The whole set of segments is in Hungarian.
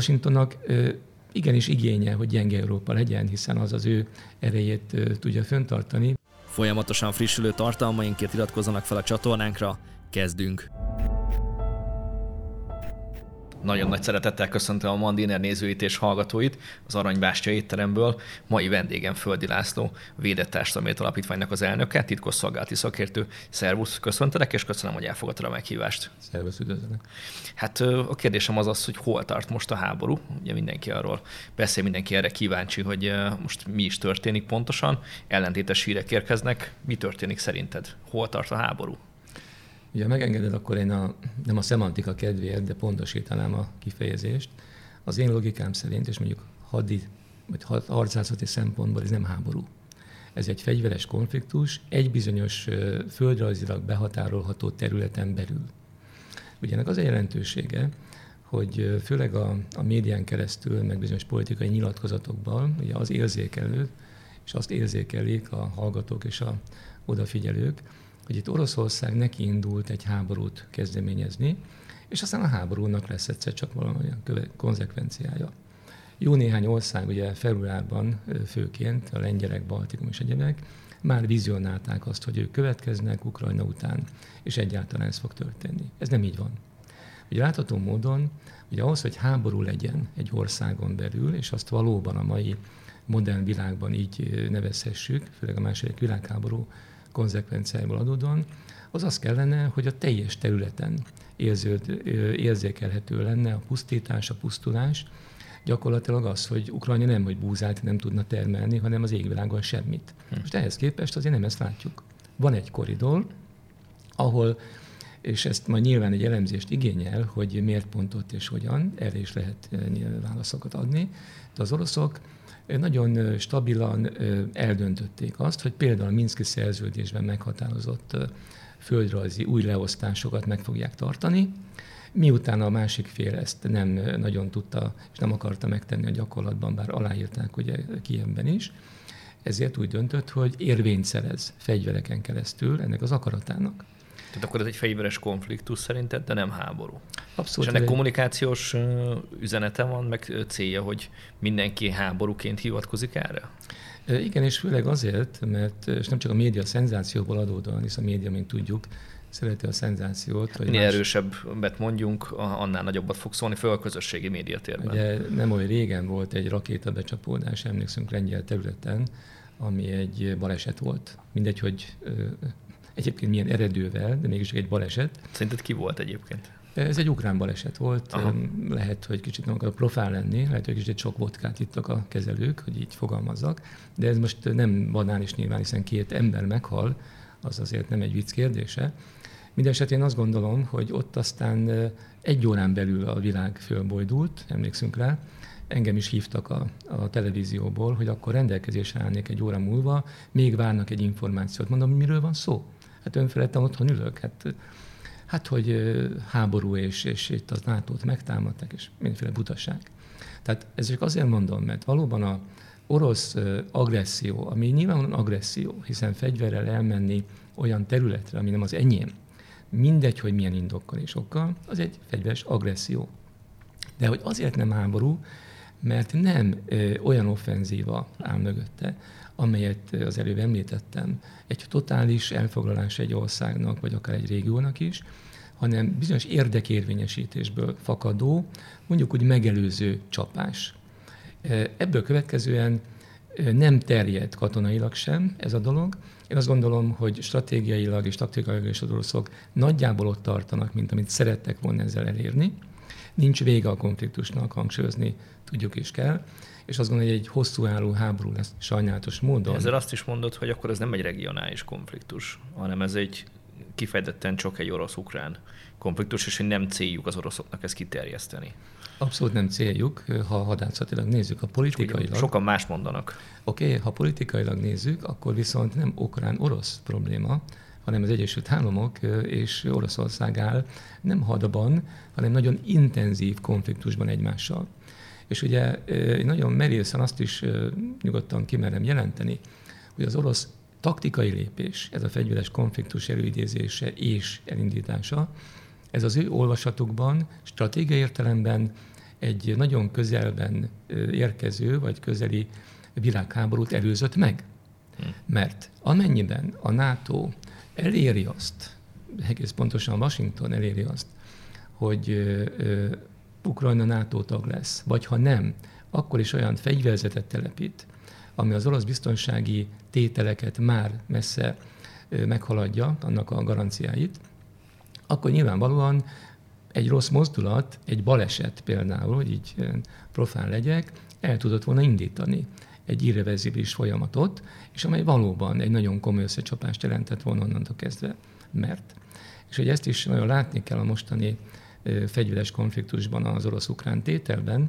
Washingtonnak igenis igénye, hogy gyenge Európa legyen, hiszen az az ő erejét tudja föntartani. Folyamatosan frissülő tartalmainkért iratkozzanak fel a csatornánkra, kezdünk! Nagyon nagy szeretettel köszöntöm a Mandiner nézőit és hallgatóit az Aranybástya étteremből. Mai vendégem Földi László, Védett Társadalmi Alapítványnak az elnöke, titkosszolgálati szakértő. Szervusz, köszöntelek, és köszönöm, hogy elfogadtad a meghívást. Szervusz, üdvözlök. Hát a kérdésem az az, hogy hol tart most a háború. Ugye mindenki arról beszél, mindenki erre kíváncsi, hogy most mi is történik pontosan. Ellentétes hírek érkeznek. Mi történik szerinted? Hol tart a háború? Ugye megengeded, akkor én a, nem a szemantika kedvéért, de pontosítanám a kifejezést. Az én logikám szerint, és mondjuk hadi vagy harcászati szempontból ez nem háború. Ez egy fegyveres konfliktus egy bizonyos földrajzilag behatárolható területen belül. Ugye ennek az a jelentősége, hogy főleg a, a médián keresztül, meg bizonyos politikai nyilatkozatokban ugye az érzékelő, és azt érzékelik a hallgatók és a odafigyelők, hogy itt Oroszország neki indult egy háborút kezdeményezni, és aztán a háborúnak lesz egyszer csak valamilyen konzekvenciája. Jó néhány ország, ugye februárban főként, a lengyelek, Baltikum és egyebek, már vizionálták azt, hogy ők következnek Ukrajna után, és egyáltalán ez fog történni. Ez nem így van. Ugye látható módon, hogy ahhoz, hogy háború legyen egy országon belül, és azt valóban a mai modern világban így nevezhessük, főleg a második világháború konzekvenciájából adódóan, az az kellene, hogy a teljes területen érződ, érzékelhető lenne a pusztítás, a pusztulás, gyakorlatilag az, hogy Ukrajna nem, hogy búzát nem tudna termelni, hanem az égvilágon semmit. Hm. Most ehhez képest azért nem ezt látjuk. Van egy koridor, ahol, és ezt majd nyilván egy elemzést igényel, hogy miért pont ott és hogyan, erre is lehet válaszokat adni, de az oroszok nagyon stabilan eldöntötték azt, hogy például a Minszki szerződésben meghatározott földrajzi új leosztásokat meg fogják tartani, miután a másik fél ezt nem nagyon tudta és nem akarta megtenni a gyakorlatban, bár aláírták ugye Kievben is, ezért úgy döntött, hogy érvényt szerez fegyvereken keresztül ennek az akaratának. Tehát akkor ez egy fegyveres konfliktus szerinted, de nem háború. Abszolút. És ennek kommunikációs üzenete van, meg célja, hogy mindenki háborúként hivatkozik erre? Igen, és főleg azért, mert és nem csak a média szenzációból adódóan, hisz a média, mint tudjuk, szereti a szenzációt. Hogy Minél más... erősebbet mondjunk, annál nagyobbat fog szólni, föl a közösségi médiatérben. Ugye nem olyan régen volt egy rakétabecsapódás, emlékszünk lengyel területen, ami egy baleset volt. Mindegy, hogy egyébként milyen eredővel, de mégis egy baleset. Szerinted ki volt egyébként? Ez egy ukrán baleset volt, Aha. lehet, hogy kicsit nem akar profál lenni, lehet, hogy kicsit sok vodkát ittak a kezelők, hogy így fogalmazzak, de ez most nem banális nyilván, hiszen két ember meghal, az azért nem egy vicc kérdése. Mindenesetre én azt gondolom, hogy ott aztán egy órán belül a világ fölbojdult, emlékszünk rá, engem is hívtak a, a televízióból, hogy akkor rendelkezésre állnék egy óra múlva, még várnak egy információt. Mondom, miről van szó? Hát önfeledtem otthon ülök. Hát, hát hogy háború és, és itt az NATO-t megtámadtak, és mindenféle butaság. Tehát ez csak azért mondom, mert valóban a orosz agresszió, ami nyilvánvalóan agresszió, hiszen fegyverrel elmenni olyan területre, ami nem az enyém, mindegy, hogy milyen indokkal és okkal, az egy fegyveres agresszió. De hogy azért nem háború, mert nem ö, olyan offenzíva áll mögötte, amelyet az előbb említettem, egy totális elfoglalás egy országnak, vagy akár egy régiónak is, hanem bizonyos érdekérvényesítésből fakadó, mondjuk úgy megelőző csapás. Ebből következően nem terjed katonailag sem ez a dolog. Én azt gondolom, hogy stratégiailag és taktikailag is az oroszok nagyjából ott tartanak, mint amit szerettek volna ezzel elérni. Nincs vége a konfliktusnak, hangsúlyozni tudjuk és kell és azt gondolom, hogy egy hosszú álló háború lesz sajnálatos módon. Ezzel azt is mondod, hogy akkor ez nem egy regionális konfliktus, hanem ez egy kifejezetten csak egy orosz-ukrán konfliktus, és hogy nem céljuk az oroszoknak ezt kiterjeszteni. Abszolút nem céljuk, ha hadászatilag nézzük, a politikailag. Sokan más mondanak. Oké, okay, ha politikailag nézzük, akkor viszont nem ukrán-orosz probléma, hanem az Egyesült Államok és Oroszország áll nem hadban, hanem nagyon intenzív konfliktusban egymással. És ugye nagyon merészen azt is nyugodtan kimerem jelenteni, hogy az orosz taktikai lépés, ez a fegyveres konfliktus előidézése és elindítása, ez az ő olvasatukban, stratégiai értelemben egy nagyon közelben érkező, vagy közeli világháborút előzött meg. Hm. Mert amennyiben a NATO eléri azt, egész pontosan Washington eléri azt, hogy Ukrajna NATO tag lesz, vagy ha nem, akkor is olyan fegyverzetet telepít, ami az orosz biztonsági tételeket már messze meghaladja, annak a garanciáit, akkor nyilvánvalóan egy rossz mozdulat, egy baleset például, hogy így profán legyek, el tudott volna indítani egy irreverzibilis folyamatot, és amely valóban egy nagyon komoly összecsapást jelentett volna onnantól kezdve. Mert. És hogy ezt is nagyon látni kell a mostani fegyveres konfliktusban az orosz-ukrán tételben,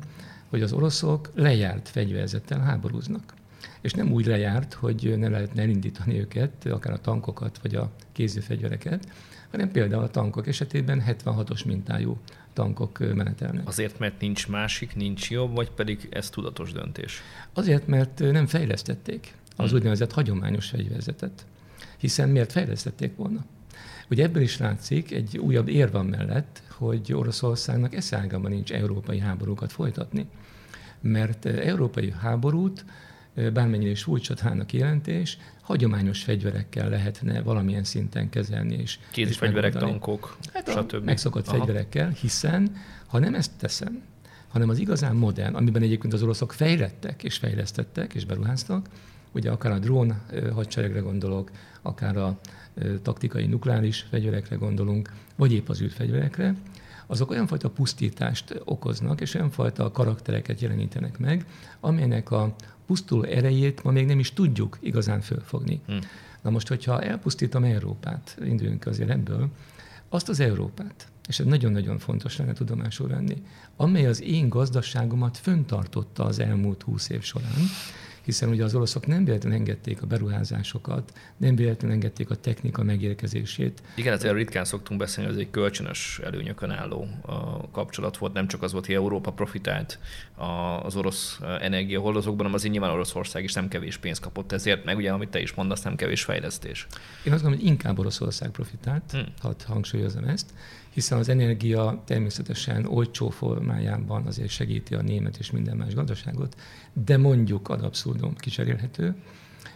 hogy az oroszok lejárt fegyverzettel háborúznak. És nem úgy lejárt, hogy ne lehetne elindítani őket, akár a tankokat vagy a kézifegyvereket, hanem például a tankok esetében 76-os mintájú tankok menetelnek. Azért, mert nincs másik, nincs jobb, vagy pedig ez tudatos döntés? Azért, mert nem fejlesztették az hmm. úgynevezett hagyományos fegyverzetet. Hiszen miért fejlesztették volna? Ugye ebből is látszik egy újabb érv mellett, hogy Oroszországnak eszágában nincs európai háborúkat folytatni. Mert európai háborút bármennyire is furcsa jelentés, hagyományos fegyverekkel lehetne valamilyen szinten kezelni. És, Kézi fegyverek, tankok, hát stb. Megszokott Aha. fegyverekkel, hiszen ha nem ezt teszem, hanem az igazán modern, amiben egyébként az oroszok fejlettek és fejlesztettek és beruháztak, ugye akár a drón hadseregre gondolok, akár a taktikai nukleáris fegyverekre gondolunk, vagy épp az űrfegyverekre, azok olyan fajta pusztítást okoznak, és olyan fajta karaktereket jelenítenek meg, amelynek a pusztuló erejét ma még nem is tudjuk igazán fölfogni. Hmm. Na most, hogyha elpusztítom Európát, induljunk azért ebből, azt az Európát, és ez nagyon-nagyon fontos lenne tudomásul venni, amely az én gazdaságomat föntartotta az elmúlt húsz év során, hiszen ugye az oroszok nem véletlenül engedték a beruházásokat, nem véletlenül engedték a technika megérkezését. Igen, ezért ritkán szoktunk beszélni, hogy ez egy kölcsönös előnyökön álló kapcsolat volt, nem csak az volt, hogy Európa profitált az orosz energiahordozókban, hanem azért nyilván Oroszország is nem kevés pénzt kapott ezért, meg ugye, amit te is mondasz, nem kevés fejlesztés. Én azt gondolom, hogy inkább Oroszország profitált, hmm. hadd hangsúlyozom ezt, hiszen az energia természetesen olcsó formájában azért segíti a német és minden más gazdaságot, de mondjuk ad abszurdum kicserélhető,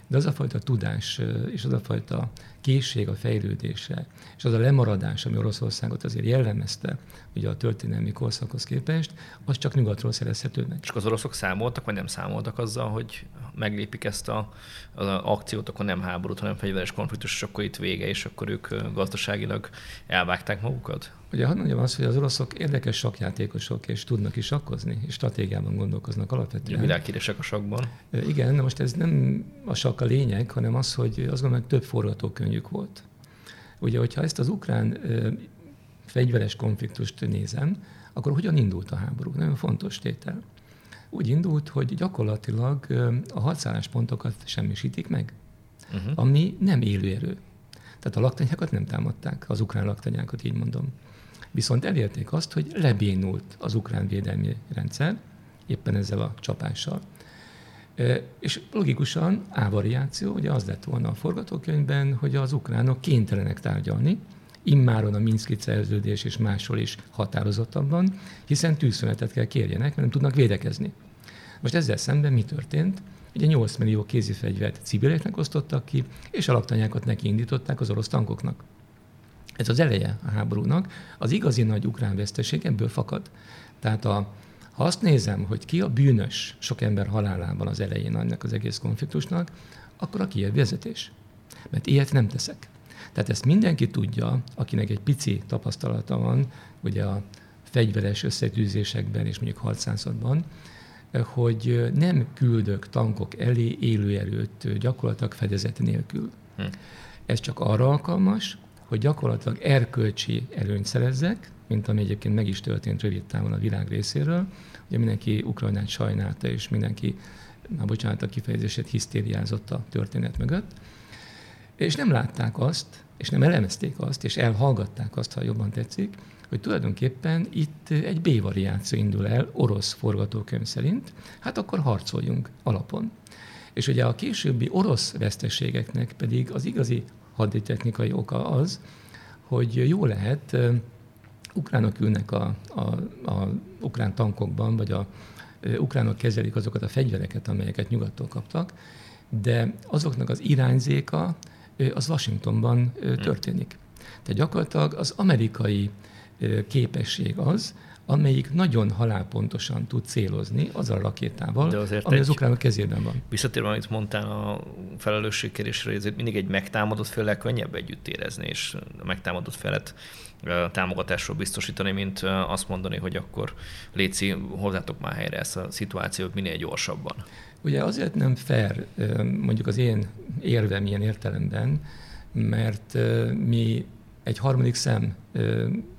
de az a fajta tudás és az a fajta készség a fejlődése, és az a lemaradás, ami Oroszországot azért jellemezte ugye a történelmi korszakhoz képest, az csak nyugatról szerezhető meg. És az oroszok számoltak, vagy nem számoltak azzal, hogy meglépik ezt a, az akciót, akkor nem háborút, hanem fegyveres konfliktus, és akkor itt vége, és akkor ők gazdaságilag elvágták magukat? Ugye hadd mondjam azt, hogy az oroszok érdekes sakjátékosok, és tudnak is sakkozni, és stratégiában gondolkoznak alapvetően. Világhíresek a sakban. Igen, de most ez nem a sak a lényeg, hanem az, hogy azt gondolom, hogy több forgatókönyvük volt. Ugye, hogyha ezt az ukrán fegyveres konfliktust nézem, akkor hogyan indult a háború? Nagyon fontos tétel. Úgy indult, hogy gyakorlatilag a hadszálláspontokat semmisítik meg, uh-huh. ami nem élő erő. Tehát a laktanyákat nem támadták, az ukrán laktanyákat, így mondom. Viszont elérték azt, hogy lebénult az ukrán védelmi rendszer, éppen ezzel a csapással. És logikusan ávariáció, ugye az lett volna a forgatókönyvben, hogy az ukránok kénytelenek tárgyalni, immáron a Minszki szerződés és máshol is határozottabban, hiszen tűzszünetet kell kérjenek, mert nem tudnak védekezni. Most ezzel szemben mi történt? Ugye 8 millió kézifegyvert civileknek osztottak ki, és a laktanyákat neki indították az orosz tankoknak. Ez az eleje a háborúnak. Az igazi nagy ukrán veszteség ebből fakad. Tehát a, ha azt nézem, hogy ki a bűnös sok ember halálában az elején ennek az egész konfliktusnak, akkor a Kiev vezetés. Mert ilyet nem teszek. Tehát ezt mindenki tudja, akinek egy pici tapasztalata van, ugye a fegyveres összetűzésekben és mondjuk harcászatban, hogy nem küldök tankok elé élőerőt gyakorlatilag fedezet nélkül. Hm. Ez csak arra alkalmas, hogy gyakorlatilag erkölcsi előnyt szerezzek, mint ami egyébként meg is történt rövid távon a világ részéről. Ugye mindenki Ukrajnát sajnálta, és mindenki, már bocsánat a kifejezését, hisztériázott a történet mögött. És nem látták azt, és nem elemezték azt, és elhallgatták azt, ha jobban tetszik, hogy tulajdonképpen itt egy B-variáció indul el orosz forgatókönyv szerint, hát akkor harcoljunk alapon. És ugye a későbbi orosz veszteségeknek pedig az igazi haditechnikai oka az, hogy jó lehet ukránok ülnek a, a, a ukrán tankokban, vagy a ukránok kezelik azokat a fegyvereket, amelyeket nyugattól kaptak, de azoknak az irányzéka az Washingtonban történik. Tehát gyakorlatilag az amerikai képesség az, amelyik nagyon halálpontosan tud célozni az a rakétával, De azért ami az ukránok kezében van. Visszatérve, amit mondtál a felelősségkérésre, ezért mindig egy megtámadott félel könnyebb együtt érezni, és a megtámadott felet támogatásról biztosítani, mint azt mondani, hogy akkor Léci, hozzátok már helyre ezt a szituációt minél gyorsabban. Ugye azért nem fair mondjuk az én érvem ilyen értelemben, mert mi egy harmadik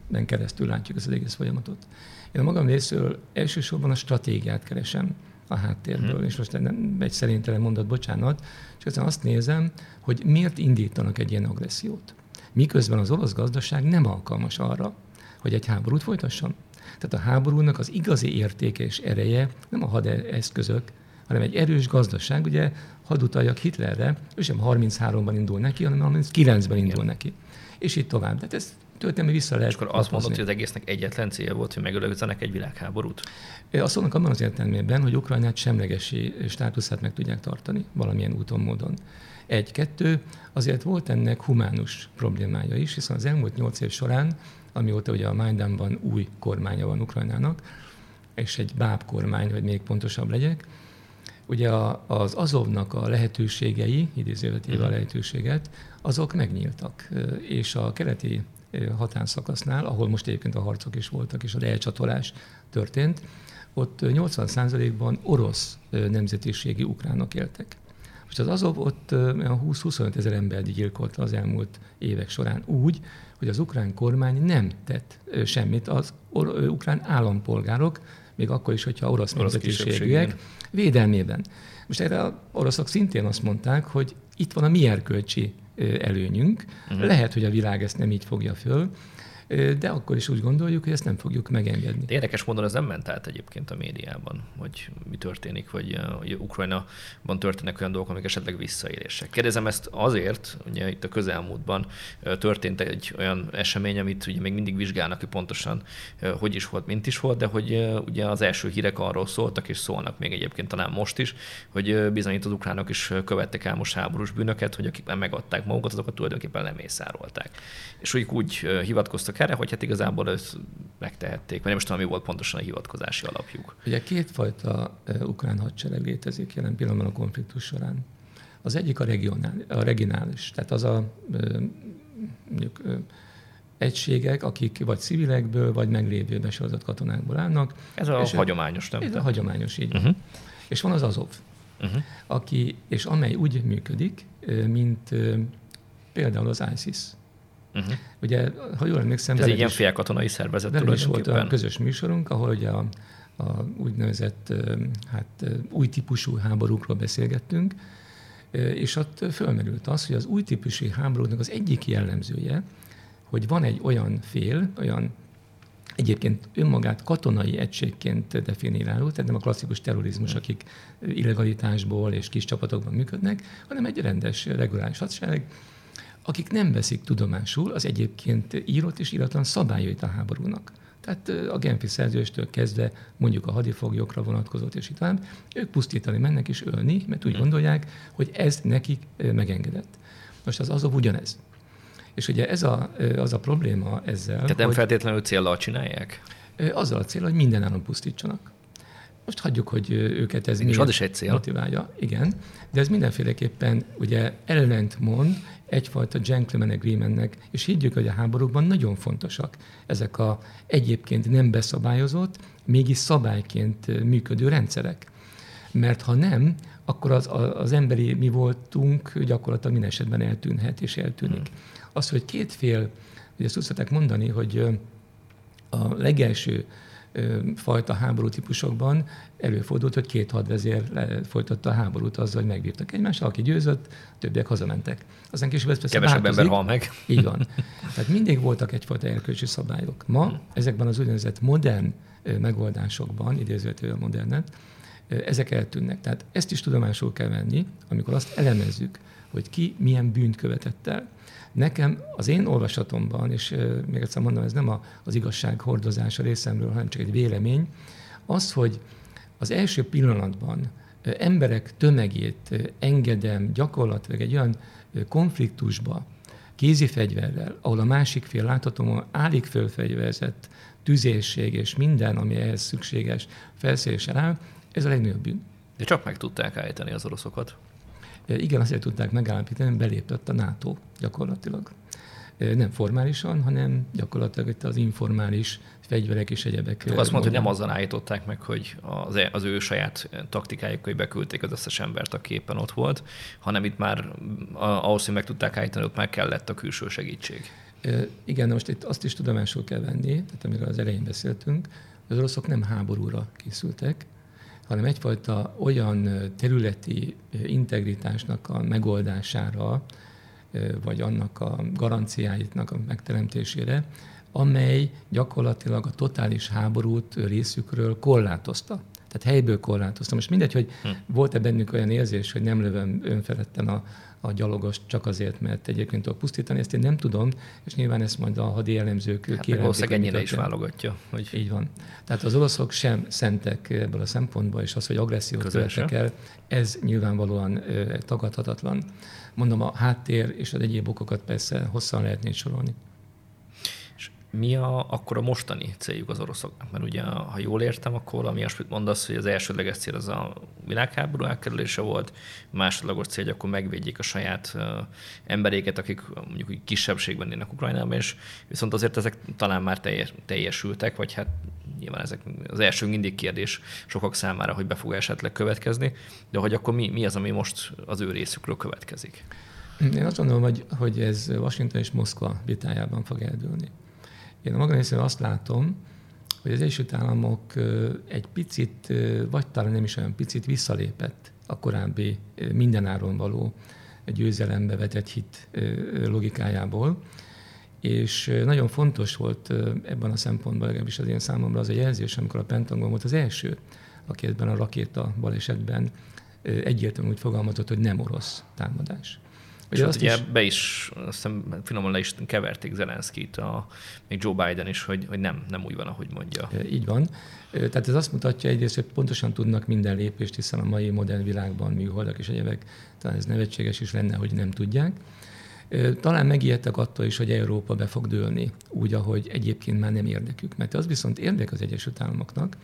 szemben keresztül látjuk az egész folyamatot. Én a magam részéről elsősorban a stratégiát keresem a háttérből, hmm. és most nem egy szerintelen mondat, bocsánat, csak aztán azt nézem, hogy miért indítanak egy ilyen agressziót. Miközben az orosz gazdaság nem alkalmas arra, hogy egy háborút folytasson. Tehát a háborúnak az igazi értéke és ereje nem a hadeszközök, hanem egy erős gazdaság. Ugye hadd utaljak Hitlerre, ő sem 33-ban indul neki, hanem 39-ben indul neki. És így tovább. Tehát ez történelmi vissza lehet. És akkor azt mondod, hogy az egésznek egyetlen célja volt, hogy megelőzzenek egy világháborút? Azt mondok abban az értelmében, hogy Ukrajnát semlegesi státuszát meg tudják tartani valamilyen úton, módon. Egy, kettő, azért volt ennek humánus problémája is, hiszen az elmúlt nyolc év során, amióta ugye a Majdanban új kormánya van Ukrajnának, és egy báb kormány, hogy még pontosabb legyek, ugye a, az Azovnak a lehetőségei, idézőletéve a mhm. lehetőséget, azok megnyíltak. És a keleti határszakasznál, ahol most egyébként a harcok is voltak, és az elcsatolás történt, ott 80%-ban orosz nemzetiségi ukránok éltek. Most az Azov ott 20-25 ezer embert gyilkolta az elmúlt évek során úgy, hogy az ukrán kormány nem tett semmit az ukrán állampolgárok, még akkor is, hogyha orosz, orosz nemzetiségűek, védelmében. Most erre a oroszok szintén azt mondták, hogy itt van a mi erkölcsi előnyünk. Uh-huh. Lehet, hogy a világ ezt nem így fogja föl, de akkor is úgy gondoljuk, hogy ezt nem fogjuk megengedni. De érdekes módon ez nem ment át egyébként a médiában, hogy mi történik, vagy hogy Ukrajnaban történnek olyan dolgok, amik esetleg visszaélések. Kérdezem ezt azért, ugye itt a közelmúltban történt egy olyan esemény, amit ugye még mindig vizsgálnak, hogy pontosan hogy is volt, mint is volt, de hogy ugye az első hírek arról szóltak, és szólnak még egyébként talán most is, hogy bizony itt az ukránok is követtek el most háborús bűnöket, hogy akik megadták magukat, azokat tulajdonképpen lemészárolták. És úgy, úgy hivatkoztak erre, hogy hát igazából ezt megtehették, vagy nem is tudom, mi volt pontosan a hivatkozási alapjuk. Ugye kétfajta ukrán hadsereg létezik jelen pillanatban a konfliktus során. Az egyik a, regionál, a regionális, tehát az a mondjuk, egységek, akik vagy civilekből, vagy meglévő besorozott katonákból állnak. Ez a és hagyományos, nem? Ez a hagyományos, így uh-huh. És van az Azov, uh-huh. aki, és amely úgy működik, mint például az ISIS. Uh-huh. Ugye, ha jól emlékszem... Ez egy ilyen félkatonai szervezet is volt a közös műsorunk, ahol ugye a, a úgynevezett hát, új típusú háborúkról beszélgettünk, és ott fölmerült az, hogy az új típusú háborúknak az egyik jellemzője, hogy van egy olyan fél, olyan egyébként önmagát katonai egységként definiáló, tehát nem a klasszikus terrorizmus, akik illegalitásból és kis csapatokban működnek, hanem egy rendes, reguláris hadsereg, akik nem veszik tudomásul az egyébként írott és íratlan szabályait a háborúnak. Tehát a Genfi szerződéstől kezdve mondjuk a hadifoglyokra vonatkozott, és itt van, ők pusztítani mennek és ölni, mert úgy mhm. gondolják, hogy ez nekik megengedett. Most az azok ugyanez. És ugye ez a, az a probléma ezzel. Tehát nem feltétlenül célral csinálják? Azzal a cél, hogy minden állam pusztítsanak. Most hagyjuk, hogy őket ez És az is egy cél. motiválja. Igen, de ez mindenféleképpen ugye ellentmond egyfajta gentleman agreementnek, és higgyük, hogy a háborúkban nagyon fontosak ezek a egyébként nem beszabályozott, mégis szabályként működő rendszerek. Mert ha nem, akkor az, az emberi mi voltunk gyakorlatilag minden esetben eltűnhet és eltűnik. Hmm. Az, hogy két fél, ugye ezt mondani, hogy a legelső fajta háború típusokban előfordult, hogy két hadvezér folytatta a háborút azzal, hogy megbírtak egymást, aki győzött, többiek hazamentek. Aztán később ez persze Kevesebb változik. ember hal meg. Így van. Tehát mindig voltak egyfajta erkölcsi szabályok. Ma ezekben az úgynevezett modern megoldásokban, idézőtől modernet, ezek eltűnnek. Tehát ezt is tudomásul kell venni, amikor azt elemezzük, hogy ki milyen bűnt követett el. Nekem az én olvasatomban, és még egyszer mondom, ez nem az igazság hordozása részemről, hanem csak egy vélemény, az, hogy az első pillanatban emberek tömegét engedem gyakorlatilag egy olyan konfliktusba, kézi fegyverrel, ahol a másik fél láthatóan állig fölfegyverzett tüzérség és minden, ami ehhez szükséges felszereléssel áll, ez a legnagyobb bűn. De csak meg tudták állítani az oroszokat. Igen, azért tudták megállapítani, hogy belépett a NATO gyakorlatilag. Nem formálisan, hanem gyakorlatilag itt az informális fegyverek és egyebek. Azt mondta, hogy nem azzal állították meg, hogy az, e- az ő saját taktikájuk, hogy beküldték az összes embert, aki éppen ott volt, hanem itt már ahhoz, hogy meg tudták állítani, ott már kellett a külső segítség. Igen, de most itt azt is tudomásul kell venni, tehát amiről az elején beszéltünk, az oroszok nem háborúra készültek, hanem egyfajta olyan területi integritásnak a megoldására, vagy annak a garanciáitnak a megteremtésére, amely gyakorlatilag a totális háborút részükről korlátozta. Tehát helyből korlátozta. Most mindegy, hogy hm. volt-e bennük olyan érzés, hogy nem lövöm önfeledten a, a gyalogost csak azért, mert egyébként tudok pusztítani, ezt én nem tudom, és nyilván ezt majd a hadi elemzők hát kijelentik. ennyire is válogatja. Hogy... Így van. Tehát az oroszok sem szentek ebből a szempontból, és az, hogy agressziót követek el, ez nyilvánvalóan tagadhatatlan. Mondom, a háttér és az egyéb okokat persze hosszan lehetné sorolni mi a, akkor a mostani céljuk az oroszoknak? Mert ugye, ha jól értem, akkor valami olyasmit mondasz, hogy az elsődleges cél az a világháború elkerülése volt, másodlagos cél, hogy akkor megvédjék a saját uh, emberéket, akik mondjuk kisebbségben élnek Ukrajnában, és viszont azért ezek talán már teljes, teljesültek, vagy hát nyilván ezek az első mindig kérdés sokak számára, hogy be fog esetleg következni, de hogy akkor mi, mi az, ami most az ő részükről következik? Én azt gondolom, hogy, hogy ez Washington és Moszkva vitájában fog eldőlni. Én a részéről azt látom, hogy az Egyesült Államok egy picit, vagy talán nem is olyan picit visszalépett a korábbi mindenáron való győzelembe vetett hit logikájából, és nagyon fontos volt ebben a szempontból, legalábbis az én számomra az a jelzés, amikor a Pentagon volt az első, aki ebben a rakéta balesetben egyértelműen úgy fogalmazott, hogy nem orosz támadás. És azt ugye is... be is, azt hiszem, finoman le is keverték Zelenszkit, a, még Joe Biden is, hogy, hogy nem, nem úgy van, ahogy mondja. Így van. Tehát ez azt mutatja egyrészt, hogy pontosan tudnak minden lépést, hiszen a mai modern világban műholdak és egyebek, talán ez nevetséges is lenne, hogy nem tudják. Talán megijedtek attól is, hogy Európa be fog dőlni, úgy, ahogy egyébként már nem érdekük. Mert az viszont érdek az Egyesült Államoknak,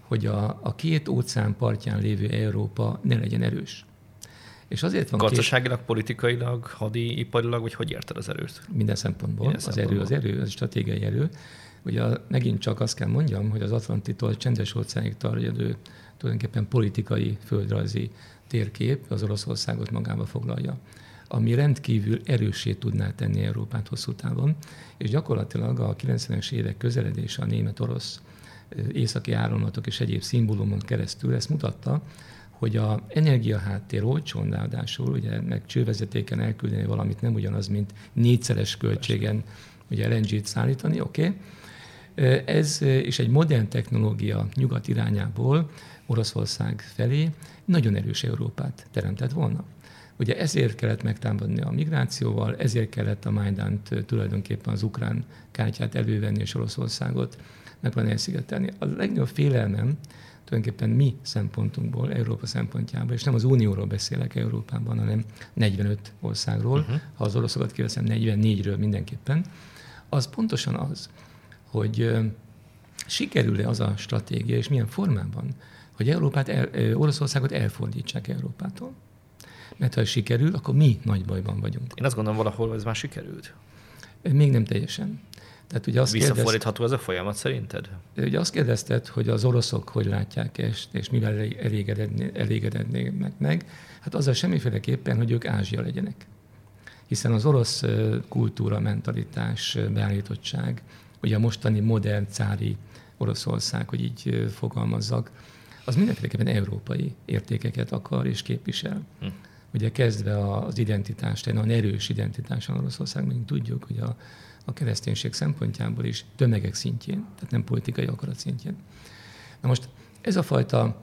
hogy a, a két óceán partján lévő Európa ne legyen erős. És azért van Gazdaságilag, két... politikailag, hadiparilag, vagy hogy érted az erőt? Minden szempontból. Minden az szempontból. erő, az erő, az stratégiai erő. Ugye megint csak azt kell mondjam, hogy az Atlantitól csendes óceánig tartó tulajdonképpen politikai, földrajzi térkép az Oroszországot magába foglalja ami rendkívül erősé tudná tenni Európát hosszú távon, és gyakorlatilag a 90-es évek közeledése a német-orosz északi áramlatok és egyéb szimbólumon keresztül ezt mutatta, hogy a energiaháttér olcsón ráadásul, ugye meg csővezetéken elküldeni valamit nem ugyanaz, mint négyszeres költségen ugye LNG-t szállítani, oké. Okay. Ez és egy modern technológia nyugat irányából Oroszország felé nagyon erős Európát teremtett volna. Ugye ezért kellett megtámadni a migrációval, ezért kellett a Majdánt tulajdonképpen az ukrán kártyát elővenni és Oroszországot megpróbálni elszigetelni. A legnagyobb félelmem, tulajdonképpen mi szempontunkból, Európa szempontjából, és nem az Unióról beszélek Európában, hanem 45 országról, uh-huh. ha az oroszokat kiveszem 44-ről mindenképpen, az pontosan az, hogy sikerül-e az a stratégia, és milyen formában, hogy Európát el, Oroszországot elfordítsák Európától. Mert ha sikerül, akkor mi nagy bajban vagyunk. Én azt gondolom, valahol ez már sikerült. Még nem teljesen. Tehát ugye azt Visszafordítható ez a folyamat szerinted? Ugye azt kérdezted, hogy az oroszok hogy látják ezt, és mivel elégedednének meg. Hát azzal semmiféleképpen, hogy ők Ázsia legyenek. Hiszen az orosz kultúra, mentalitás, beállítottság, ugye a mostani modern cári Oroszország, hogy így fogalmazzak, az mindenféleképpen európai értékeket akar és képvisel. Hm. Ugye kezdve az identitást, egy nagyon erős identitáson Oroszország, mint tudjuk, hogy a a kereszténység szempontjából is tömegek szintjén, tehát nem politikai akarat szintjén. Na most ez a fajta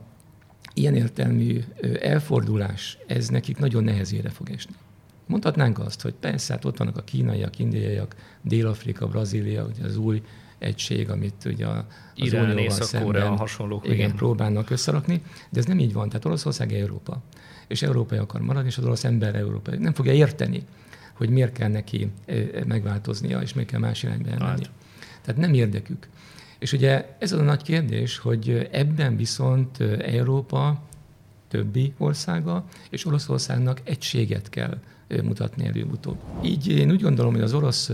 ilyen értelmű elfordulás, ez nekik nagyon nehezére fog esni. Mondhatnánk azt, hogy persze, hát ott vannak a kínaiak, indiaiak, Dél-Afrika, Brazília, ugye az új egység, amit ugye az Irán, Unióval szemben hasonlók, igen, igen. próbálnak összerakni, de ez nem így van. Tehát Oroszország Európa, és európai akar maradni, és az orosz ember európai. Nem fogja érteni, hogy miért kell neki megváltoznia, és miért kell más irányba elmenni. Hát. Tehát nem érdekük. És ugye ez az a nagy kérdés, hogy ebben viszont Európa többi országa és Oroszországnak egységet kell mutatni előbb-utóbb. Így én úgy gondolom, hogy az orosz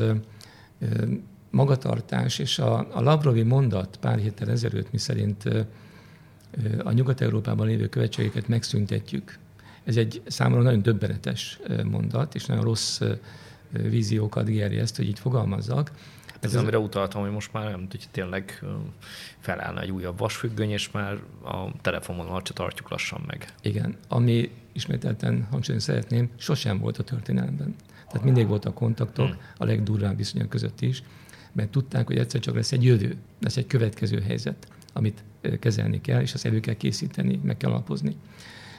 magatartás és a, a Lavrovi mondat pár héttel ezelőtt, mi szerint a Nyugat-Európában lévő követségeket megszüntetjük. Ez egy számomra nagyon döbbenetes mondat, és nagyon rossz víziókat gerjeszt, hogy így fogalmazzak. Ez, ez amire utaltam, hogy most már nem hogy tényleg felállna egy újabb vasfüggöny, és már a telefonvonalat se tartjuk lassan meg. Igen, ami ismételten hangsúlyozni szeretném, sosem volt a történelemben. Tehát mindig voltak kontaktok, hmm. a legdurvább viszonyok között is, mert tudták, hogy egyszer csak lesz egy jövő, lesz egy következő helyzet, amit kezelni kell, és azt elő kell készíteni, meg kell alapozni.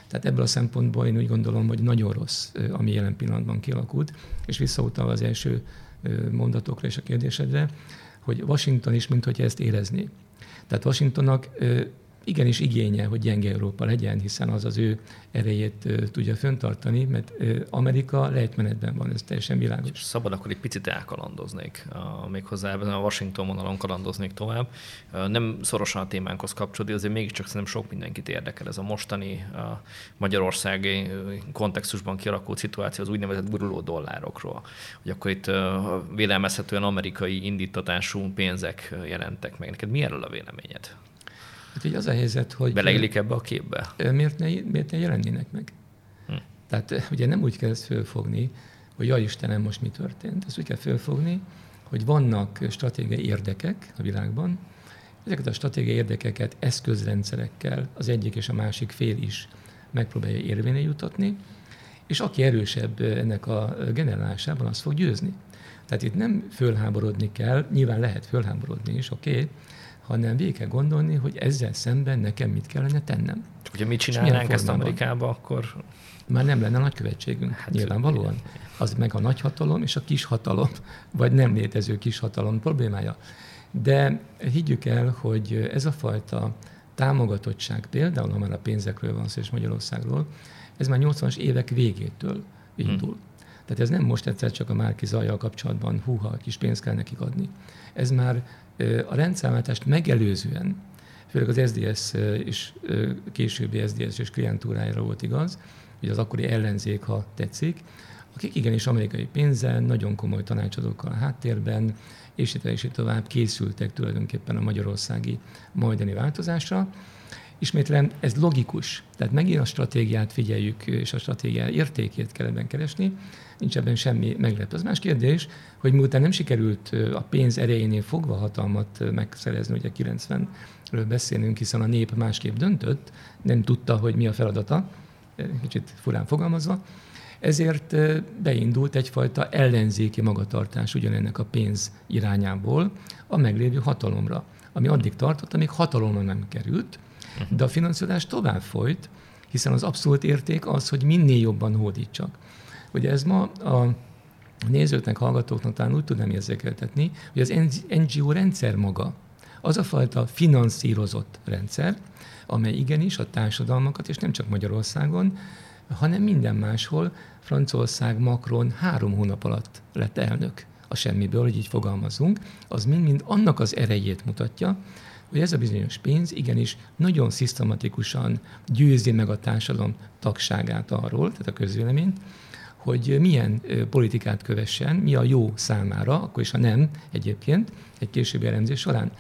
Tehát ebből a szempontból én úgy gondolom, hogy nagyon rossz, ami jelen pillanatban kialakult, és visszautalva az első mondatokra és a kérdésedre, hogy Washington is, mint hogy ezt érezné. Tehát Washingtonnak igenis igénye, hogy gyenge Európa legyen, hiszen az az ő erejét tudja föntartani, mert Amerika lejtmenetben van, ez teljesen világos. Szabad, akkor egy picit elkalandoznék, méghozzá ebben a Washington vonalon kalandoznék tovább. Nem szorosan a témánkhoz kapcsolódik, azért mégiscsak szerintem sok mindenkit érdekel ez a mostani a magyarországi kontextusban kialakult szituáció az úgynevezett guruló dollárokról. Hogy akkor itt vélelmezhetően amerikai indítatású pénzek jelentek meg. Neked mi erről a véleményed? Hát így az a helyzet, hogy... Beleillik ebbe a képbe? Miért ne, miért ne jelennének meg? Hm. Tehát ugye nem úgy kell ezt fölfogni, hogy jaj Istenem, most mi történt. Ezt úgy kell fölfogni, hogy vannak stratégiai érdekek a világban, ezeket a stratégiai érdekeket eszközrendszerekkel az egyik és a másik fél is megpróbálja érvényre jutatni, és aki erősebb ennek a generálásában, az fog győzni. Tehát itt nem fölháborodni kell, nyilván lehet fölháborodni is, oké, okay, hanem végig kell gondolni, hogy ezzel szemben nekem mit kellene tennem. Csak hogyha mit csinálnánk ezt Amerikába, akkor... Már nem lenne nagykövetségünk, hát, nyilvánvalóan. Az meg a nagyhatalom és a kishatalom, vagy nem létező kishatalom problémája. De higgyük el, hogy ez a fajta támogatottság, például ha már a pénzekről van szó és Magyarországról, ez már 80-as évek végétől indul. Hmm. Tehát ez nem most egyszer csak a Márki Zajjal kapcsolatban, húha, kis pénzt kell nekik adni. Ez már a rendszámváltást megelőzően, főleg az SDS és későbbi SDS és klientúrájára volt igaz, hogy az akkori ellenzék, ha tetszik, akik igenis amerikai pénzzel, nagyon komoly tanácsadókkal a háttérben, és itt, és itt tovább készültek tulajdonképpen a magyarországi majdani változásra. Ismétlem, ez logikus. Tehát megint a stratégiát figyeljük, és a stratégia értékét kell ebben keresni, nincs ebben semmi meglepő. Az más kérdés, hogy miután nem sikerült a pénz erejénél fogva hatalmat megszerezni, ugye 90-ről beszélünk, hiszen a nép másképp döntött, nem tudta, hogy mi a feladata, kicsit furán fogalmazva, ezért beindult egyfajta ellenzéki magatartás ugyanennek a pénz irányából a meglévő hatalomra, ami addig tartott, amíg hatalomra nem került, de a finanszírozás tovább folyt, hiszen az abszolút érték az, hogy minél jobban hódítsak. Ugye ez ma a nézőknek, hallgatóknak talán úgy tudnám érzékeltetni, hogy az NGO rendszer maga, az a fajta finanszírozott rendszer, amely igenis a társadalmakat, és nem csak Magyarországon, hanem minden máshol, Franciaország, Macron három hónap alatt lett elnök. A semmiből, hogy így fogalmazunk, az mind-mind annak az erejét mutatja, hogy ez a bizonyos pénz igenis nagyon szisztematikusan győzi meg a társadalom tagságát arról, tehát a közvéleményt, hogy milyen politikát kövessen, mi a jó számára, akkor is, ha nem egyébként, egy későbbi elemzés során.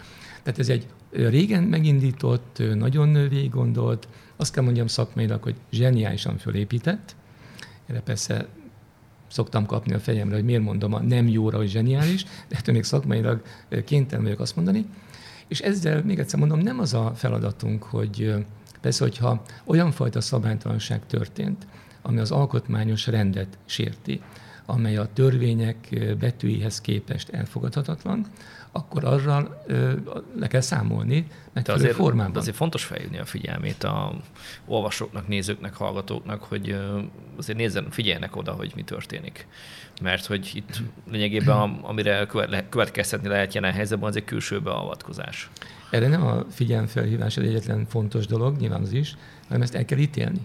Tehát ez egy régen megindított, nagyon végig gondolt, azt kell mondjam szakmailag, hogy zseniálisan fölépített. Erre persze szoktam kapni a fejemre, hogy miért mondom a nem jóra, hogy zseniális, de ettől még szakmailag kénytelen vagyok azt mondani. És ezzel még egyszer mondom, nem az a feladatunk, hogy persze, hogyha olyan fajta szabálytalanság történt, ami az alkotmányos rendet sérti, amely a törvények betűihez képest elfogadhatatlan, akkor arra le kell számolni megfelelő azért, formában. De azért fontos felhívni a figyelmét a olvasóknak, nézőknek, hallgatóknak, hogy azért nézzen, figyeljenek oda, hogy mi történik. Mert hogy itt lényegében, amire következtetni lehet jelen helyzetben, az egy külső beavatkozás. Erre nem a figyelemfelhívás az egyetlen fontos dolog, nyilván az is, hanem ezt el kell ítélni.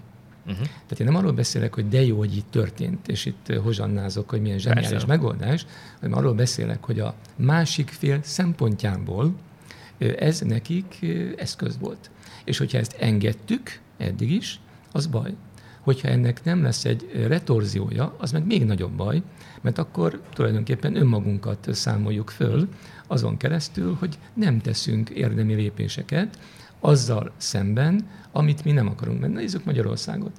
Uh-huh. Tehát én nem arról beszélek, hogy de jó, hogy itt történt, és itt hozsannázok, hogy milyen zseniális Persze. megoldás, hanem arról beszélek, hogy a másik fél szempontjából ez nekik eszköz volt. És hogyha ezt engedtük eddig is, az baj. Hogyha ennek nem lesz egy retorziója, az meg még nagyobb baj, mert akkor tulajdonképpen önmagunkat számoljuk föl azon keresztül, hogy nem teszünk érdemi lépéseket, azzal szemben, amit mi nem akarunk. Mert nézzük Magyarországot.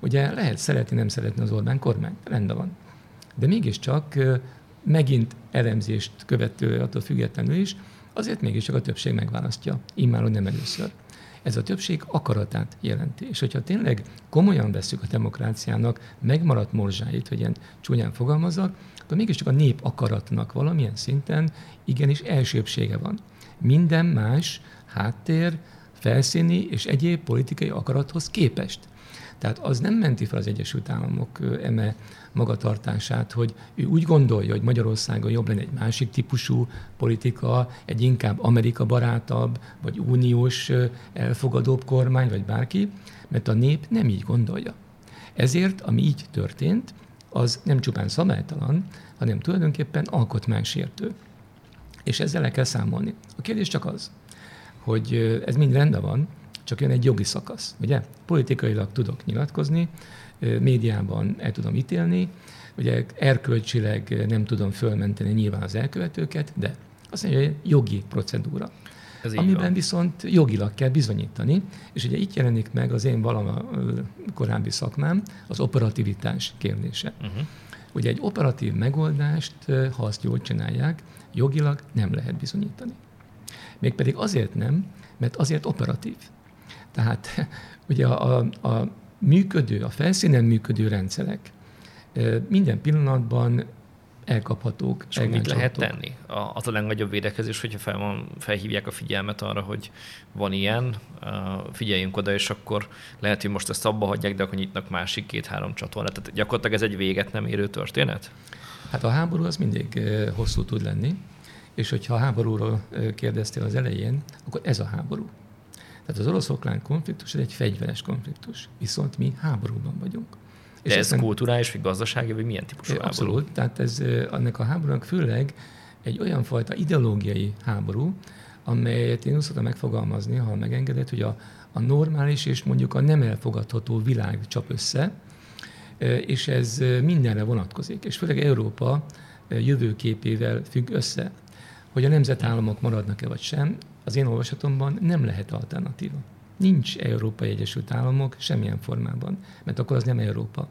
Ugye lehet szeretni, nem szeretni az Orbán kormány, rendben van. De mégiscsak megint elemzést követő attól függetlenül is, azért mégiscsak a többség megválasztja, immáron nem először. Ez a többség akaratát jelenti. És hogyha tényleg komolyan veszük a demokráciának megmaradt morzsáit, hogy ilyen csúnyán fogalmazzak, akkor mégiscsak a nép akaratnak valamilyen szinten igenis elsőbsége van. Minden más háttér, felszíni és egyéb politikai akarathoz képest. Tehát az nem menti fel az Egyesült Államok eme magatartását, hogy ő úgy gondolja, hogy Magyarországon jobb lenne egy másik típusú politika, egy inkább Amerika barátabb, vagy uniós elfogadóbb kormány, vagy bárki, mert a nép nem így gondolja. Ezért, ami így történt, az nem csupán szabálytalan, hanem tulajdonképpen alkotmánysértő. És ezzel le kell számolni. A kérdés csak az, hogy ez mind rendben van, csak jön egy jogi szakasz, ugye? Politikailag tudok nyilatkozni, médiában el tudom ítélni, ugye erkölcsileg nem tudom fölmenteni nyilván az elkövetőket, de azt mondja, hogy jogi procedúra. Ez amiben van. viszont jogilag kell bizonyítani, és ugye itt jelenik meg az én valama korábbi szakmám, az operativitás kérdése. Uh-huh. Ugye egy operatív megoldást, ha azt jól csinálják, jogilag nem lehet bizonyítani. Mégpedig azért nem, mert azért operatív. Tehát ugye a, a, a működő, a felszínen működő rendszerek minden pillanatban elkaphatók. És mit lehet tenni? Az a legnagyobb védekezés, hogyha fel van, felhívják a figyelmet arra, hogy van ilyen, figyeljünk oda, és akkor lehet, hogy most ezt abba hagyják, de akkor nyitnak másik két-három csatornát. Tehát gyakorlatilag ez egy véget nem érő történet? Hát a háború az mindig hosszú tud lenni, és hogyha a háborúról kérdeztél az elején, akkor ez a háború. Tehát az orosz-okrán konfliktus ez egy fegyveres konfliktus, viszont mi háborúban vagyunk. De és ez nem... kulturális, vagy gazdasági, vagy milyen típusú háború? Abszolút, tehát ez annak a háborúnak főleg egy olyan fajta ideológiai háború, amelyet én úgy szoktam megfogalmazni, ha megengedett, hogy a, a normális és mondjuk a nem elfogadható világ csap össze, és ez mindenre vonatkozik, és főleg Európa jövőképével függ össze. Hogy a nemzetállamok maradnak-e vagy sem, az én olvasatomban nem lehet alternatíva. Nincs Európai Egyesült Államok semmilyen formában, mert akkor az nem Európa.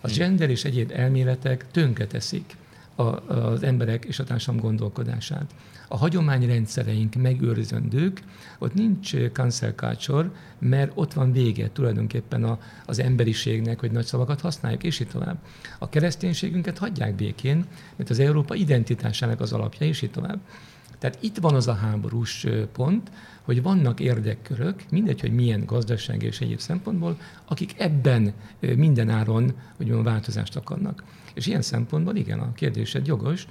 A hm. gender és egyéb elméletek tönkreteszik a, az emberek és a társadalom gondolkodását. A hagyományrendszereink megőrzendők, ott nincs cancel culture, mert ott van vége tulajdonképpen a, az emberiségnek, hogy nagy szavakat használjuk, és így tovább. A kereszténységünket hagyják békén, mert az Európa identitásának az alapja, és így tovább. Tehát itt van az a háborús pont, hogy vannak érdekkörök, mindegy, hogy milyen gazdasági és egyéb szempontból, akik ebben mindenáron hogy mondjam, változást akarnak. És ilyen szempontból igen, a kérdésed jogos,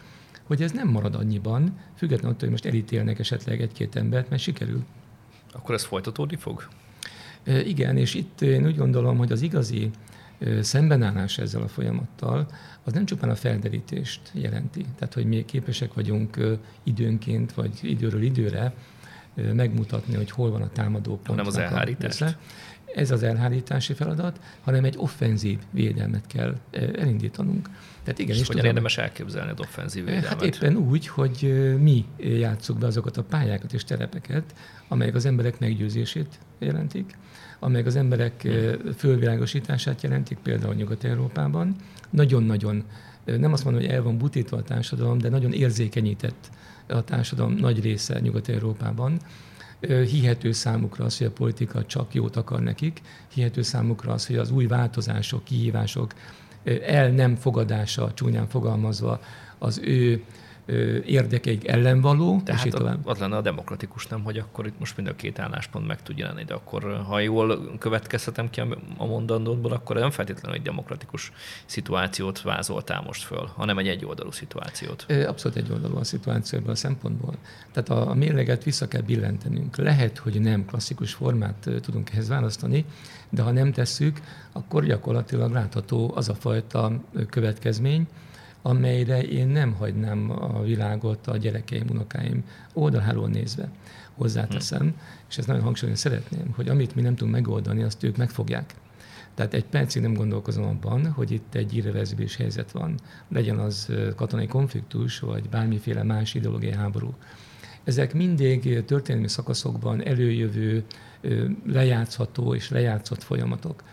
hogy ez nem marad annyiban, függetlenül attól, hogy most elítélnek esetleg egy-két embert, mert sikerül. Akkor ez folytatódni fog? Igen, és itt én úgy gondolom, hogy az igazi szembenállás ezzel a folyamattal, az nem csupán a felderítést jelenti. Tehát, hogy mi képesek vagyunk időnként, vagy időről időre megmutatni, hogy hol van a támadó pont. Nem az elhárítást? Ez az elhárítási feladat, hanem egy offenzív védelmet kell elindítanunk. Tehát igen, és, és hogyan tudom, érdemes elképzelni az offenzív hát védelmet? Hát éppen úgy, hogy mi játsszuk be azokat a pályákat és terepeket, amelyek az emberek meggyőzését jelentik, amelyek az emberek fölvilágosítását jelentik, például Nyugat-Európában. Nagyon-nagyon, nem azt mondom, hogy el van butítva a társadalom, de nagyon érzékenyített a társadalom nagy része Nyugat-Európában. Hihető számukra az, hogy a politika csak jót akar nekik, hihető számukra az, hogy az új változások, kihívások el nem fogadása, csúnyán fogalmazva, az ő érdekeik ellen való. Tehát és tovább. az lenne a demokratikus, nem, hogy akkor itt most mind a két álláspont meg tud jelenni, de akkor ha jól következhetem ki a mondandódból, akkor nem feltétlenül egy demokratikus szituációt vázoltál most föl, hanem egy egyoldalú szituációt. Abszolút egyoldalú a szituáció ebből a szempontból. Tehát a, a mérleget vissza kell billentenünk. Lehet, hogy nem klasszikus formát tudunk ehhez választani, de ha nem tesszük, akkor gyakorlatilag látható az a fajta következmény, amelyre én nem hagynám a világot a gyerekeim, unokáim oldaláról nézve. Hozzáteszem, hmm. és ezt nagyon hangsúlyozni szeretném, hogy amit mi nem tudunk megoldani, azt ők megfogják. Tehát egy percig nem gondolkozom abban, hogy itt egy irreverzibilis helyzet van. Legyen az katonai konfliktus, vagy bármiféle más ideológiai háború. Ezek mindig történelmi szakaszokban előjövő, lejátszható és lejátszott folyamatok.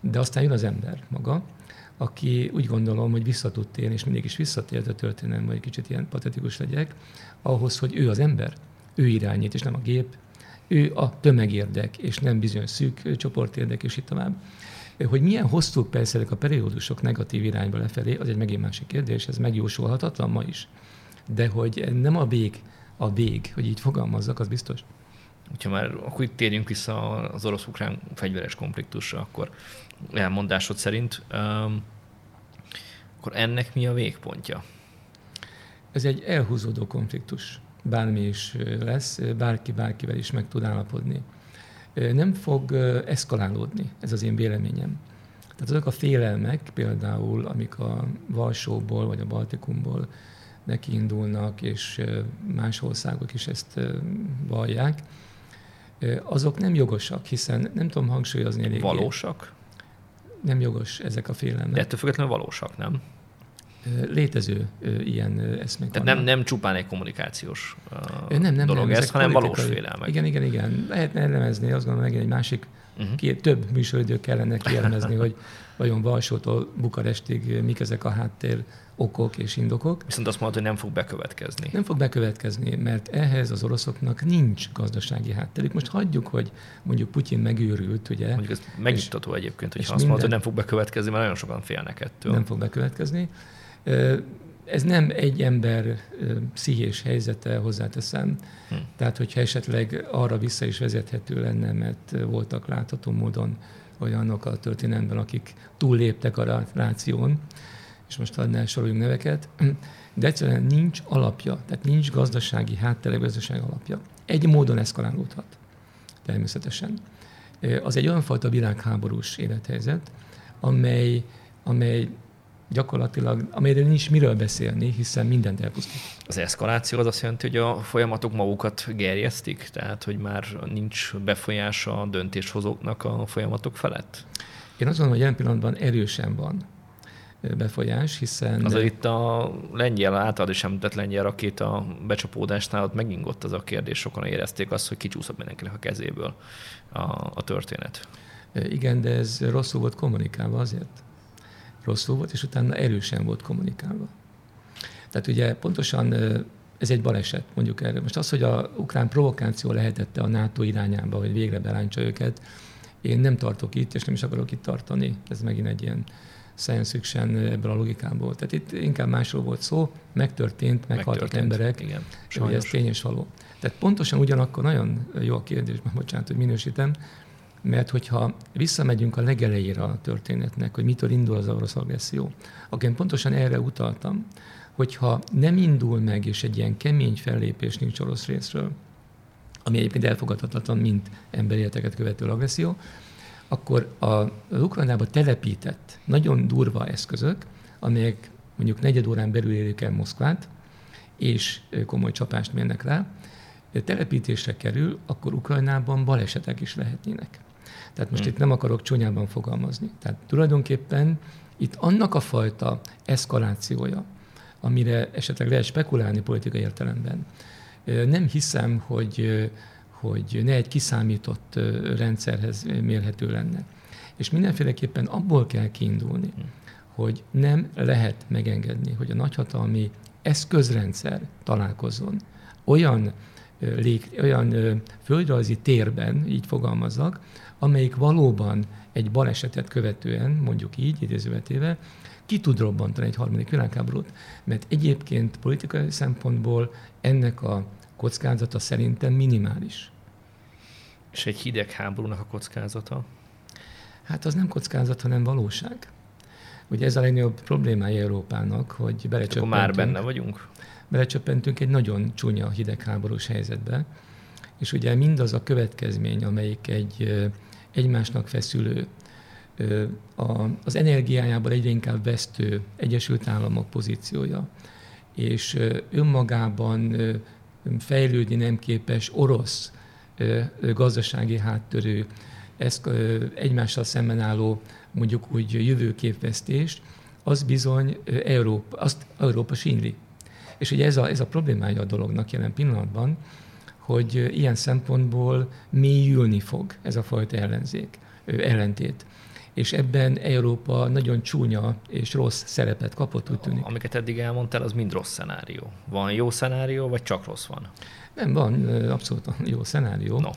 De aztán jön az ember maga, aki úgy gondolom, hogy vissza tud térni, és mindig is visszatért a történelem, vagy kicsit ilyen patetikus legyek, ahhoz, hogy ő az ember, ő irányít, és nem a gép, ő a tömegérdek, és nem bizonyos szűk csoportérdek, és itt tovább. Hogy milyen hosszú persze a periódusok negatív irányba lefelé, az egy megint másik kérdés, ez megjósolhatatlan ma is. De hogy nem a vég, a vég, hogy így fogalmazzak, az biztos. Ha már akkor itt térjünk vissza az orosz-ukrán fegyveres konfliktusra, akkor elmondásod szerint, um, akkor ennek mi a végpontja? Ez egy elhúzódó konfliktus. Bármi is lesz, bárki bárkivel is meg tud állapodni. Nem fog eszkalálódni, ez az én véleményem. Tehát azok a félelmek, például, amik a Valsóból vagy a Baltikumból nekiindulnak, és más országok is ezt vallják, azok nem jogosak, hiszen nem tudom hangsúlyozni eléggé. Valósak? Nem jogos ezek a félelmek. De ettől függetlenül valósak, nem? Létező ilyen eszmék Tehát nem, nem csupán egy kommunikációs nem, nem, dolog nem, ez, hanem valós félelmek. Igen, igen, igen. Lehetne elemezni, azt gondolom, megint egy másik, uh-huh. két, több műsoridő kellene kielemezni, hogy vajon Valsótól Bukarestig mik ezek a háttér okok és indokok. Viszont azt mondod, hogy nem fog bekövetkezni. Nem fog bekövetkezni, mert ehhez az oroszoknak nincs gazdasági hátterük. Most hagyjuk, hogy mondjuk Putyin megőrült, ugye. Mondjuk ez megnyugtató egyébként, hogy azt minden... mondod, hogy nem fog bekövetkezni, mert nagyon sokan félnek ettől. Nem fog bekövetkezni. Ez nem egy ember pszichés helyzete, hozzáteszem. Hm. Tehát, hogyha esetleg arra vissza is vezethető lenne, mert voltak látható módon olyanok a történelemben, akik túlléptek a ráción, és most ne soroljunk neveket, de egyszerűen nincs alapja, tehát nincs gazdasági háttere, gazdasági alapja. Egy módon eszkalálódhat, természetesen. Az egy olyan fajta világháborús élethelyzet, amely, amely gyakorlatilag, amelyről nincs miről beszélni, hiszen mindent elpusztít. Az eszkaláció az azt jelenti, hogy a folyamatok magukat gerjesztik? Tehát, hogy már nincs befolyása a döntéshozóknak a folyamatok felett? Én azt gondolom, hogy jelen pillanatban erősen van befolyás, hiszen... Az itt a lengyel, általad is említett lengyel rakéta becsapódásnál ott megingott az a kérdés, sokan érezték azt, hogy kicsúszott mindenkinek a kezéből a, a történet. Igen, de ez rosszul volt kommunikálva azért. Rosszul volt, és utána erősen volt kommunikálva. Tehát ugye pontosan ez egy baleset, mondjuk erre. Most az, hogy a ukrán provokáció lehetette a NATO irányába, hogy végre belántsa őket, én nem tartok itt, és nem is akarok itt tartani. Ez megint egy ilyen science fiction ebből a logikából. Tehát itt inkább másról volt szó, megtörtént, meghaltak emberek, igen, hogy ez tény és való. Tehát pontosan ugyanakkor nagyon jó a kérdés, mert bocsánat, hogy minősítem, mert hogyha visszamegyünk a legelejére a történetnek, hogy mitől indul az orosz agresszió, akkor én pontosan erre utaltam, hogyha nem indul meg, és egy ilyen kemény fellépés nincs orosz részről, ami egyébként elfogadhatatlan, mint emberéleteket követő agresszió, akkor a Ukrajnába telepített nagyon durva eszközök, amelyek mondjuk negyed órán belül érik el Moszkvát, és komoly csapást mérnek rá, telepítésre kerül, akkor Ukrajnában balesetek is lehetnének. Tehát most hmm. itt nem akarok csonyában fogalmazni. Tehát tulajdonképpen itt annak a fajta eszkalációja, amire esetleg lehet spekulálni politikai értelemben, nem hiszem, hogy hogy ne egy kiszámított rendszerhez mérhető lenne. És mindenféleképpen abból kell kiindulni, hm. hogy nem lehet megengedni, hogy a nagyhatalmi eszközrendszer találkozzon olyan, lég, olyan földrajzi térben, így fogalmazzak, amelyik valóban egy balesetet követően, mondjuk így, idézővetéve, ki tud robbantani egy harmadik világháborút, mert egyébként politikai szempontból ennek a kockázata szerintem minimális. És egy hidegháborúnak a kockázata? Hát az nem kockázat, hanem valóság. Ugye ez a legnagyobb problémája Európának, hogy belecsöppentünk. Akkor már benne vagyunk? Belecsöppentünk egy nagyon csúnya hidegháborús helyzetbe, és ugye mindaz a következmény, amelyik egy egymásnak feszülő, az energiájában egyre inkább vesztő Egyesült Államok pozíciója, és önmagában fejlődni nem képes orosz gazdasági háttörő, ezt egymással szemben álló mondjuk úgy jövőképvesztést, az bizony Európa, azt Európa sínli. És ugye ez a, ez a problémája a dolognak jelen pillanatban, hogy ilyen szempontból mélyülni fog ez a fajta ellenzék, ellentét. És ebben Európa nagyon csúnya és rossz szerepet kapott, úgy tűnik. Amiket eddig elmondtál, az mind rossz szenárió. Van jó szenárió, vagy csak rossz van? Nem, van abszolút jó szenárió. No.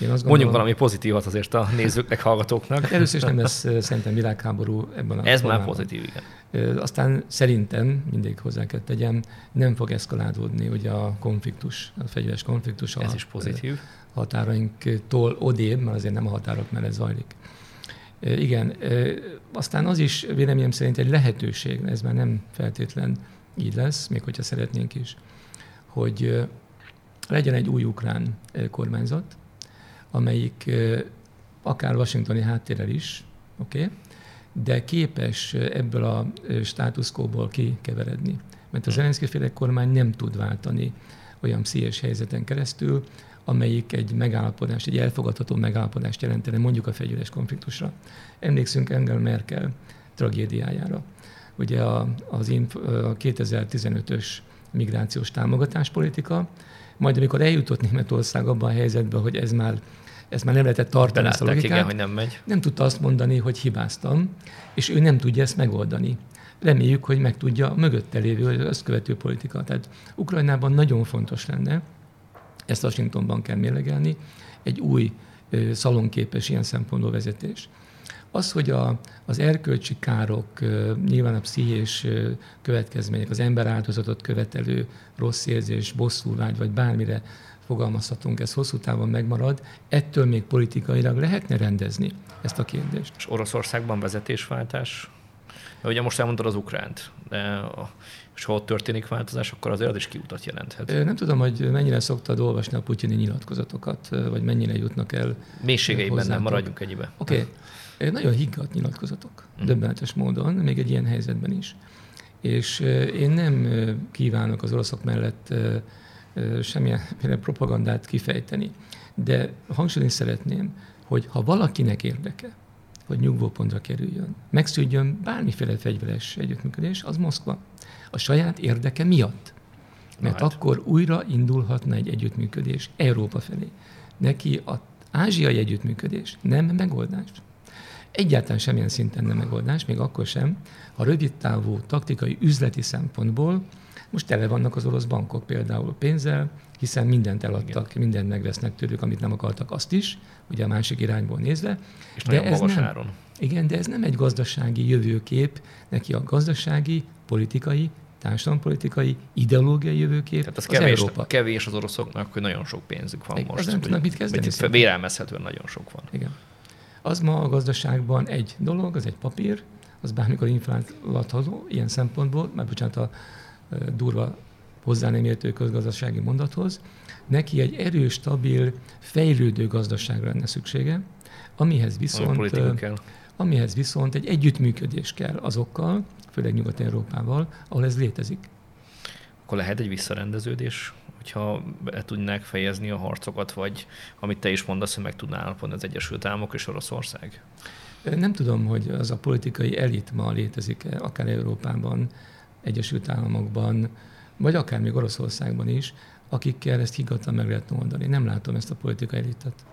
Én azt gondolom, Mondjunk valami pozitívat azért a nézőknek, hallgatóknak. Hát először is nem lesz szerintem világháború ebben a Ez formában. már pozitív, igen. Aztán szerintem, mindig hozzá kell tegyem, nem fog eszkalálódni ugye a konfliktus, a fegyveres konfliktus. Ez a is pozitív. Határainktól odébb, mert azért nem a határok mellett zajlik. Igen, aztán az is véleményem szerint egy lehetőség, ez már nem feltétlen így lesz, még hogyha szeretnénk is, hogy legyen egy új ukrán kormányzat, amelyik akár washingtoni háttérrel is, oké, okay, de képes ebből a státuszkóból kikeveredni. Mert a Zelenszky féle kormány nem tud váltani olyan pszichés helyzeten keresztül, amelyik egy megállapodást, egy elfogadható megállapodást jelentene mondjuk a fegyveres konfliktusra. Emlékszünk Engel Merkel tragédiájára. Ugye a, az a 2015-ös migrációs támogatáspolitika, majd amikor eljutott Németország abban a helyzetben, hogy ez már ezt már nem lehetett tartani ezt a logikát. Igen, hogy nem megy. Nem tudta azt mondani, hogy hibáztam, és ő nem tudja ezt megoldani. Reméljük, hogy meg tudja a mögötte lévő, az követő politika. Tehát Ukrajnában nagyon fontos lenne, ezt Washingtonban kell mérlegelni, egy új szalonképes ilyen szempontból vezetés. Az, hogy a, az erkölcsi károk, nyilván a pszichés következmények, az ember áldozatot követelő rossz érzés, bosszúvágy, vagy bármire fogalmazhatunk, ez hosszú távon megmarad, ettől még politikailag lehetne rendezni ezt a kérdést. És Oroszországban vezetésváltás? Ugye most elmondtad az ukránt, de és ha ott történik változás, akkor azért az is kiutat jelenthet. Nem tudom, hogy mennyire szoktad olvasni a putyini nyilatkozatokat, vagy mennyire jutnak el. Mélységeiben nem maradjunk egybe. Oké. Okay. Nagyon higgadt nyilatkozatok, mm. döbbenetes módon, még egy ilyen helyzetben is. És én nem kívánok az oroszok mellett semmilyen propagandát kifejteni. De hangsúlyozni szeretném, hogy ha valakinek érdeke, hogy nyugvópontra kerüljön, megszűnjön bármiféle fegyveres együttműködés, az Moszkva. A saját érdeke miatt. Mert hát. akkor újra indulhatna egy együttműködés Európa felé. Neki az ázsiai együttműködés nem megoldás. Egyáltalán semmilyen szinten nem megoldás, még akkor sem, ha rövid távú taktikai üzleti szempontból most tele vannak az orosz bankok például pénzzel, hiszen mindent eladtak, Igen. mindent megvesznek tőlük, amit nem akartak, azt is, ugye a másik irányból nézve. És de ez nem, áron. Igen, de ez nem egy gazdasági jövőkép, neki a gazdasági, politikai, társadalompolitikai, ideológiai jövőkép Tehát az, az kevés, Európa. kevés az oroszoknak, hogy nagyon sok pénzük van Igen, most. nem tudnak mit kezdeni. Vérelmezhetően nagyon sok van. Igen. Az ma a gazdaságban egy dolog, az egy papír, az bármikor inflálható ilyen szempontból, mert bocsánat, a durva hozzá nem értő közgazdasági mondathoz, neki egy erős, stabil, fejlődő gazdaságra lenne szüksége, amihez viszont, amihez viszont egy együttműködés kell azokkal, főleg Nyugat-Európával, ahol ez létezik. Akkor lehet egy visszarendeződés, hogyha be tudnák fejezni a harcokat, vagy amit te is mondasz, hogy meg tudná állapodni az Egyesült Államok és Oroszország? Nem tudom, hogy az a politikai elit ma létezik-e, akár Európában, Egyesült Államokban, vagy akár még Oroszországban is, akikkel ezt higgadtan meg lehet oldani. Nem látom ezt a politikai elitet.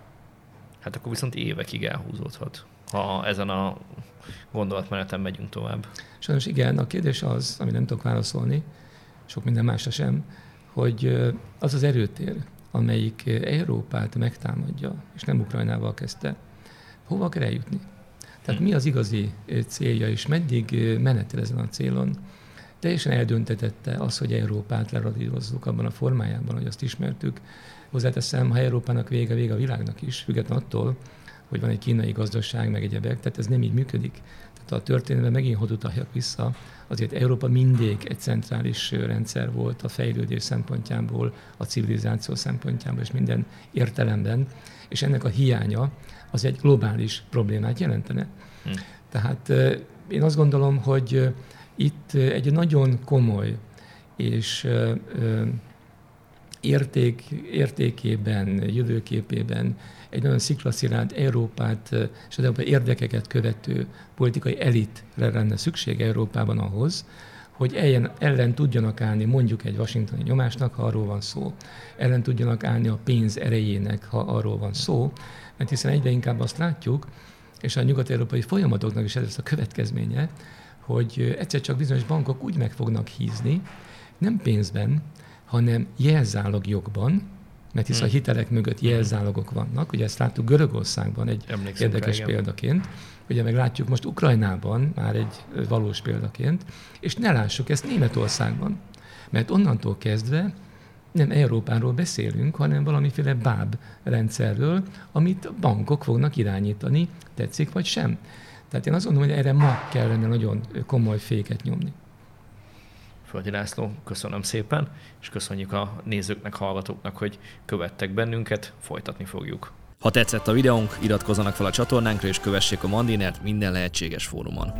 Hát akkor viszont évekig elhúzódhat, ha ezen a gondolatmeneten megyünk tovább. Sajnos igen, a kérdés az, ami nem tudok válaszolni, sok minden másra sem, hogy az az erőtér, amelyik Európát megtámadja, és nem Ukrajnával kezdte, hova kell eljutni. Tehát mi az igazi célja, és meddig menetel ezen a célon. Teljesen eldöntetette az, hogy Európát leradírozzuk abban a formájában, hogy azt ismertük. Hozzáteszem, ha Európának vége, vége a világnak is, független attól, hogy van egy kínai gazdaság, meg egyebek, tehát ez nem így működik. Tehát a történelemben megint hogy utaljak vissza, azért Európa mindig egy centrális rendszer volt a fejlődés szempontjából, a civilizáció szempontjából és minden értelemben, és ennek a hiánya az egy globális problémát jelentene. Hm. Tehát én azt gondolom, hogy itt egy nagyon komoly és érték, értékében, jövőképében egy nagyon sziklaszilárd Európát és az európai érdekeket követő politikai elitre lenne szükség Európában ahhoz, hogy ellen, ellen tudjanak állni mondjuk egy washingtoni nyomásnak, ha arról van szó, ellen tudjanak állni a pénz erejének, ha arról van szó, mert hiszen egyre inkább azt látjuk, és a nyugat-európai folyamatoknak is ez lesz a következménye, hogy egyszer csak bizonyos bankok úgy meg fognak hízni, nem pénzben, hanem jelzálogjogban, mert hisz hmm. a hitelek mögött jelzálogok vannak. Ugye ezt láttuk Görögországban egy Emlékszem érdekes rá, példaként, ugye meg látjuk most Ukrajnában már egy valós példaként, és ne lássuk ezt Németországban, mert onnantól kezdve nem Európáról beszélünk, hanem valamiféle báb rendszerről, amit bankok fognak irányítani, tetszik vagy sem. Tehát én azt gondolom, hogy erre ma kellene nagyon komoly féket nyomni. Földi László, köszönöm szépen, és köszönjük a nézőknek, hallgatóknak, hogy követtek bennünket, folytatni fogjuk. Ha tetszett a videónk, iratkozzanak fel a csatornánkra, és kövessék a Mandinert minden lehetséges fórumon.